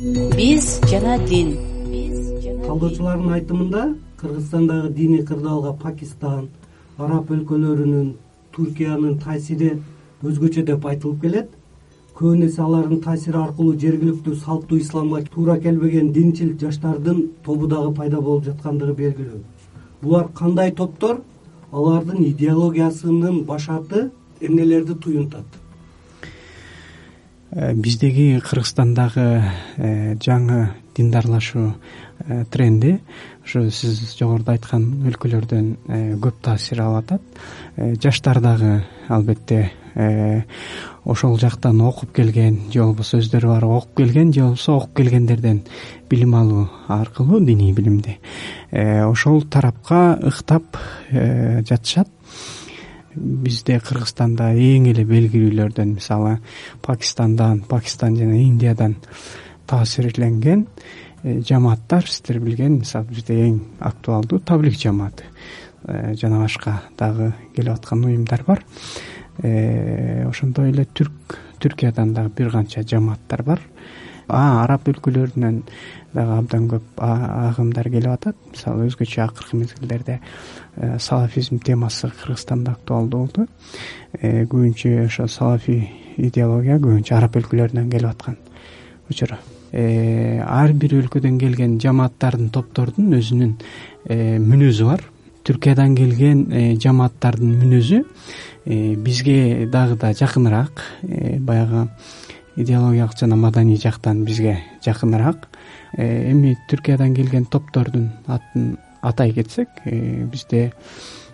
биз жана дин. Талдоочулардын айтымында кыргызстандагы диний кырдаалга пакистан араб өлкөлөрүнүн туркиянын таасири өзгөчө деп айтылып келет. Көбүн эсе алардын таасири аркылуу жергиликтүү салттуу исламга туура келбеген динчил жаштардын тобу дагы пайда болуп жаткандыгы белгилүү. Булар кандай топтор? Алардын идеологиясынын башаты эмнелерди туюнтат биздеги кыргызстандагы э, жаңы диндарлашуу э, тренди ушу сиз жогоруда айткан өлкөлөрдөн көп таасир алып атат жаштар дагы албетте ошол жактан окуп келген же болбосо өздөрү барып окуп келген же болбосо окуп келгендерден билим алуу аркылуу диний билимди ошол тарапка ыктап жатышат бизде кыргызстанда эң эле белгилүүлөрдөн мисалы пакистандан пакистан жана индиядан таасирленген э, жамааттар сиздер билген мисалы бизде эң актуалдуу таблик жамааты э, жана башка дагы келип аткан уюмдар бар. Э, ошондой эле түрк түркиядан дагы бир канча жамааттар бар араб өлкөлөрүнөн дагы абдан көп агымдар келип атат. Мисалы өзгөчө акыркы мезгилдерде салафизм темасы кыргызстанда актуалдуу болду. Көбүнчө ошо салафий идеология көбүнчө араб өлкөлөрүнөн келип аткан. Учуру ар бир өлкөдөн келген жамааттардын топтордун өзүнүн мүнөзү бар. Түркиядан келген жамааттардын мүнөзү бизге дагы да жакыныраак баягы идеологиялык жана маданий жактан бизге жакыныраак эми түркиядан келген топтордун атын атай кетсек бизде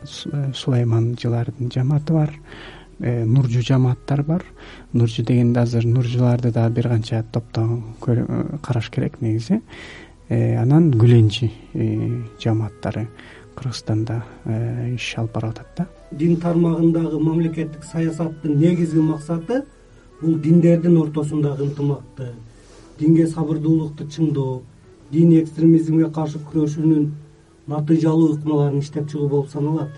сулайманжылардын жамааты бар Э, нуржу жамааттар бар. Нуржу дегенде азыр нуржуларды дагы бир канча топтон э, караш керек негизи. Э, анан гүленжи жамааттары кыргызстанда иш алып барып атат да. Дин тармагындагы мамлекеттик саясаттын негизги максаты бул диндердин ортосундагы ынтымакты динге сабырдуулукту чыңдоо диний экстремизмге каршы күрөшүүнүн натыйжалуу ыкмаларын иштеп чыгуу болуп саналат.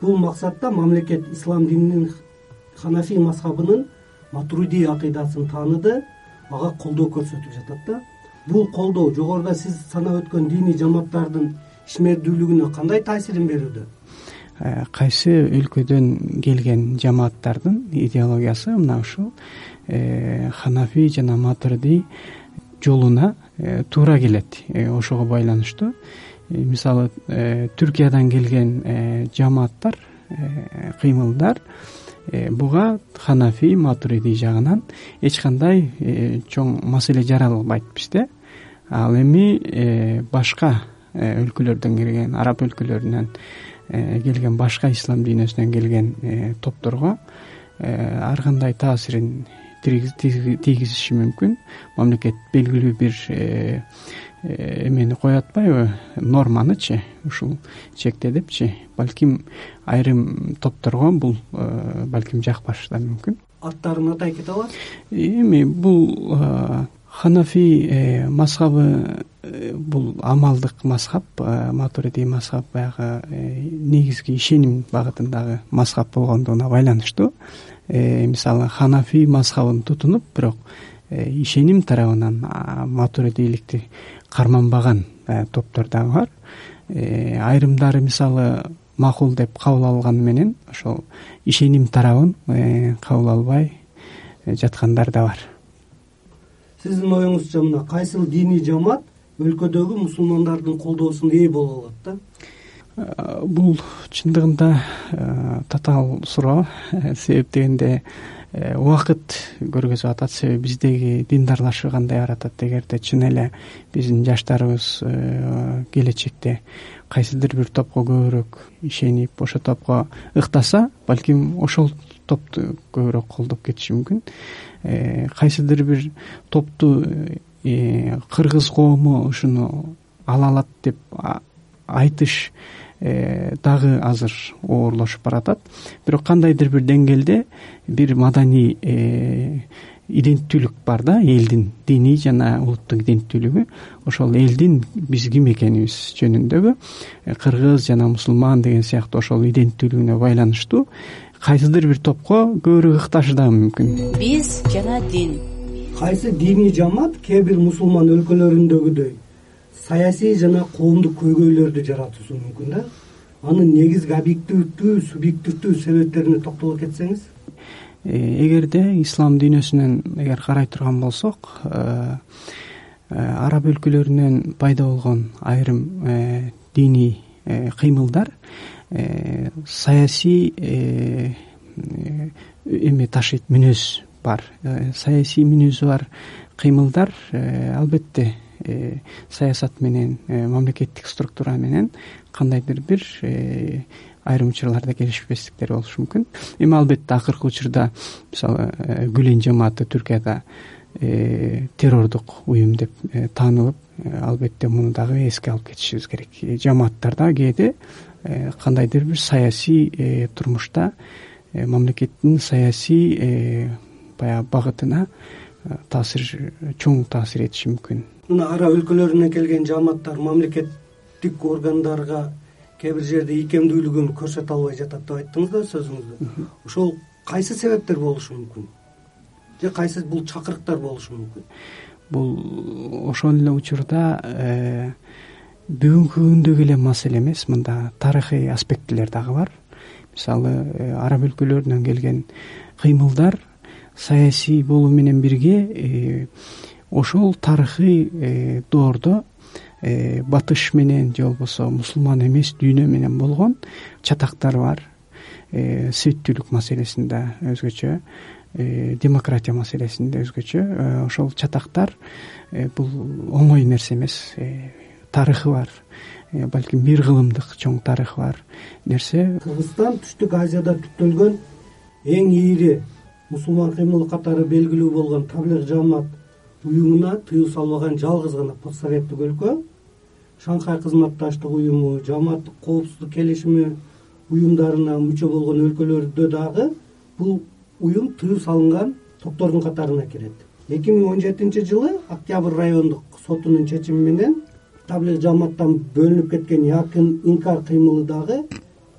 Бул максатта мамлекет ислам дининин ханафий мазхабынын матруди акыйдасын тааныды ага колдоо көрсөтүп жатат да. Бул колдоо жогоруда сиз санап өткөн диний жамааттардын ишмердүүлүгүнө кандай таасирин берүүдө кайсы өлкөдөн келген жамааттардын идеологиясы мына ушул э, ханафий жана матруди жолуна э, туура келет. Ошого байланыштуу. Э, мисалы э, түркиядан келген э, жамааттар кыймылдар буга ханафий матуриди жагынан эч кандай чоң маселе жаралбайт бизде ал эми башка өлкөлөрдөн келген араб өлкөлөрүнөн келген башка ислам дүйнөсүнөн келген топторго ар кандай таасирин тийгизиши мүмкүн. Мамлекет белгилүү бир Э, эмени коюп атпайбы норманычы ушул чекте депчи. Балким айрым топторго бул э, балким жакпашы да мүмкүн. Аттарын атай кете аласыз эми бул э, ханафий мазхабы бул амалдык мазхаб матуриди мазхаб баягы негизги ишеним багытындагы мазхаб болгондугуна байланыштуу. Мисалы ханафий мазхабын тутунуп бирок ишеним тарабынан матуридийликти карманбаган э, топтор дагы бар. Э, айрымдары мисалы макул деп кабыл алганы менен ошол ишеним тарабын э, кабыл албай жаткандар да бар. Сиздин оюңузча мына кайсыл диний жамаат өлкөдөгү мусулмандардын колдоосуна ээ боло алат да. Бул чындыгында татаал суроо себеп дегенде Э, убакыт көргөзүп атат. Себеби биздеги диндарлашуу кандай баратат эгерде чын эле биздин жаштарыбыз э, келечекте кайсыдыр бир топко көбүрөөк ишенип ошол топко ыктаса балким ошол топту көбүрөөк колдоп кетиши мүмкүн. Э, кайсыдыр бир топту кыргыз коому ушуну ала алат деп айтыш Э, дагы азыр оорлошуп баратат. Бирок кандайдыр бир деңгээлде бир маданий э, иденттүүлүк бар да элдин диний жана улуттук иденттүүлүгү ошол элдин биз ким экенибиз жөнүндөгү э, кыргыз жана мусулман деген сыяктуу ошол иденттүүлүгүнө байланыштуу кайсыдыр бир топко көбүрөөк ыкташы дагы мүмкүн. Биз жана дин кайсы диний жамаат кээ бир мусулман өлкөлөрүндөгүдөй саясий жана коомдук көйгөйлөрдү жаратуусу мүмкүн да? Анын негизги объективдүү субъективдүү себептерине токтоло кетсеңиз? Э, эгерде ислам дүйнөсүнөн эгер карай турган болсок э, араб өлкөлөрүнөн пайда болгон айрым диний кыймылдар саясий эме ташыйт мүнөз бар. Э, саясий мүнөзү бар кыймылдар э, албетте э, саясат менен мамлекеттик структура менен кандайдыр бир айрым учурларда келишпестиктер болушу мүмкүн. Эми албетте акыркы учурда мисалы гүлен жамааты түркияда террордук уюм деп таанылып албетте муну дагы эске алып кетишибиз керек. Жамааттарда кээде кандайдыр бир саясий турмушта мамлекеттин саясий баягы багытына э, таасир чоң таасир этиши мүмкүн. Мына араб өлкөлөрүнөн келген жамааттар мамлекеттик органдарга кээ бир жерде ийкемдүүлүгүн көрсөтө албай жатат деп айттыңыз да сөзүңүздө ошол кайсы себептер болушу мүмкүн? Же кайсы бул чакырыктар болушу мүмкүн? Бул ошол эле учурда э, бүгүнкү күндөгү эле маселе эмес мында тарыхый аспектилер дагы бар. Мисалы э, араб өлкөлөрүнөн келген кыймылдар саясий болуу менен бирге э, ошол тарыхый э, доордо э, батыш менен же болбосо мусулман эмес дүйнө менен болгон чатактар бар. Светтүүлүк маселесинде өзгөчө демократия маселесинде өзгөчө ошол чатактар бул оңой нерсе эмес тарыхы бар. Балким бир кылымдык чоң тарыхы бар нерсе. Кыргызстан түштүк азияда түптөлгөн эң ийри мусулман кыймылы катары белгилүү болгон таблих жамаат уюмуна тыюу салбаган жалгыз гана постсоветтик өлкө. Шанхай кызматташтык уюму жамааттык коопсуздук келишими уюмдарына мүчө болгон өлкөлөрдө дагы бул уюм тыюу салынган топтордун катарына кирет. Эки миң он жетинчи жылы октябрь райондук сотунун чечими менен таблих жамааттан бөлүнүп кеткен якын инкар кыймылы дагы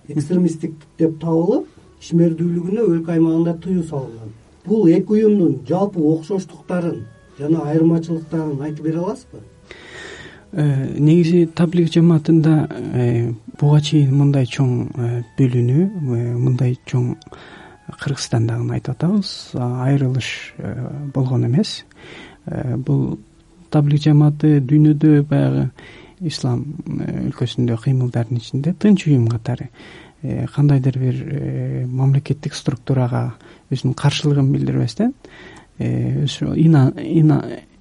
экстремисттик деп табылып ишмердүүлүгүнө өлкө аймагында тыюу салынган. Бул эки уюмдун жалпы окшоштуктарын жана айырмачылыктарын айтып бере аласызбы? Э, негизи таблих жамаатында э, буга чейин мындай чоң э, бөлүнүү мындай чоң кыргызстандагыны айтып атабыз. Айрылыш болгон эмес. Бул таблих жамааты дүйнөдө баягы ислам өлкөсүндө кыймылдардын ичинде тынч уюм катары кандайдыр бир э, мамлекеттик структурага өзүнүн каршылыгын билдирбестен э,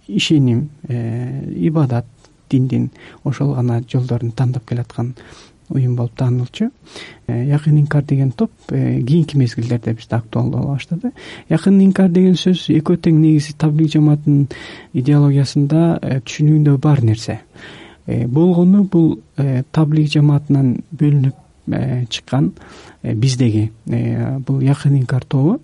ишеним ибадат диндин ошол гана жолдорун тандап келаткан уюм болуп таанылчу. Якын инкар деген топ кийинки мезгилдерде бизде актуалдуу боло баштады. Якын инкар деген сөз экөө тең негизи таблик жамаатынын идеологиясында түшүнүгүндө бар нерсе. Болгону бул таблик жамаатынан бөлүнүп Э, чыккан. Э, биздеги э, бул якын инкар тобу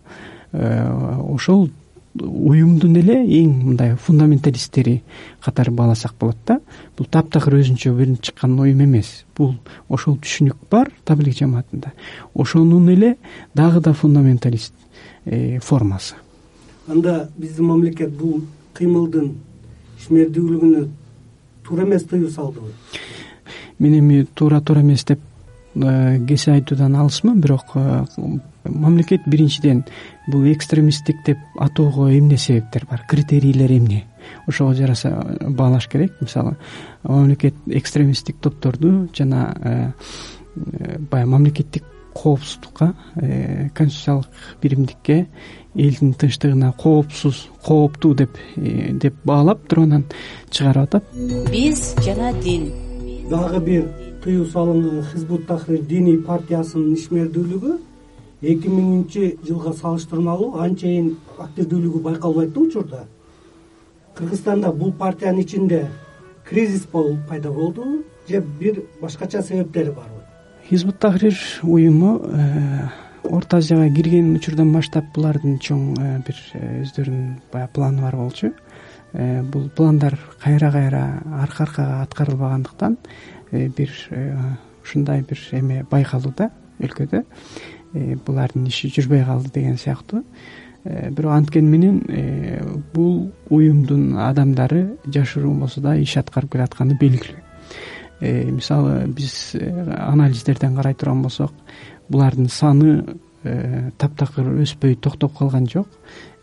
ошол уюмдун эле эң мындай фундаменталисттери катары бааласак болот да. Бул таптакыр өзүнчө бөлүнүп чыккан уюм эмес. Бул ошол түшүнүк бар таблик жамаатында. Ошонун эле дагы да фундаменталист формасы. Анда биздин мамлекет бул кыймылдын ишмердүүлүгүнө туура эмес тыюу салдыбы мен эми туура туура эмес деп Э, кесе айтуудан алысмын бирок э, мамлекет биринчиден бул экстремисттик деп атоого эмне себептер бар критерийлер эмне? Ошого жараша баалаш керек. Мисалы мамлекет экстремисттик топторду жана э, баягы мамлекеттик коопсуздукка конституциялык биримдикке элдин тынчтыгына коопсуз кооптуу деп деп баалап туруп анан чыгарып атат. Биз жана дин. Дагы бир тыюу салынган хизбут тахрир диний партиясынын ишмердүүлүгү эки миңинчи жылга салыштырмалуу анчейин активдүүлүгү байкалбайт да учурда. Кыргызстанда бул партиянын ичинде кризис пайда болдубу же бир башкача себептери барбы хизбут тахрир уюму э, орто азияга кирген учурдан баштап булардын чоң э, бир э, өздөрүнүн баягы планы бар болчу. Бул пландар кайра кайра арка аркага аткарылбагандыктан бир э, ушундай бир эме байкалууда өлкөдө. Э, булардын иши жүрбөй калды деген сыяктуу. Бирок анткени менен бул уюмдун адамдары жашыруун болсо да иш аткарып келатканы белгилүү. Мисалы биз анализдерден карай турган болсок булардын саны таптакыр өспөй токтоп калган жок.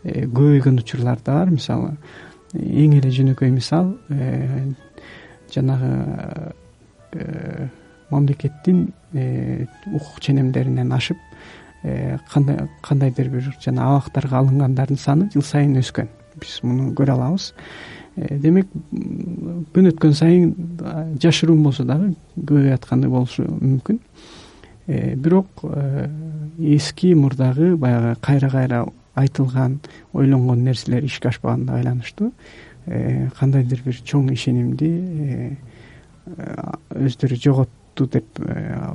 Көбөйгөн учурлар да бар мисалы. Эң эле жөнөкөй мисал жанагы мамлекеттин укук ченемдеринен ашып кандайдыр бир жана абактарга алынгандардын саны жыл сайын өскөн. Биз муну көрө алабыз. Демек күн өткөн сайын жашыруун болсо дагы көбөйүп атканы болушу мүмкүн. Бирок эски мурдагы баягы кайра кайра айтылган ойлонгон нерселер ишке ашпаганына байланыштуу кандайдыр бир чоң ишенимди өздөрү жоготту деп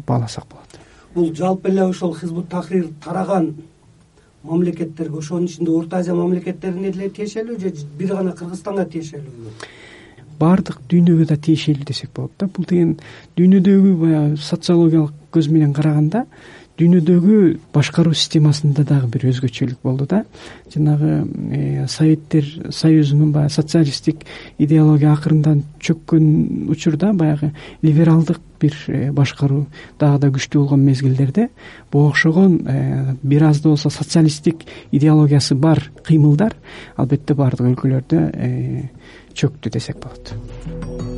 бааласак болот. Бул жалпы эле ошол хизбут тахрир тараган мамлекеттерге ошонун ичинде орто азия мамлекеттерине деле тиешелүү же бир гана кыргызстанга тиешелүүбү баардык дүйнөгө да тиешелүү десек болот да. Бул деген дүйнөдөгү баягы социологиялык көз менен караганда дүйнөдөгү башкаруу системасында дагы бир өзгөчөлүк болду да. Жанагы э, советтер союзунун баягы социалисттик идеология акырындан чөккөн учурда баягы либералдык бир э, башкаруу дагы да күчтүү болгон мезгилдерде буга окшогон э, бир аз да болсо социалисттик идеологиясы бар кыймылдар албетте баардык өлкөлөрдө чөктү десек болот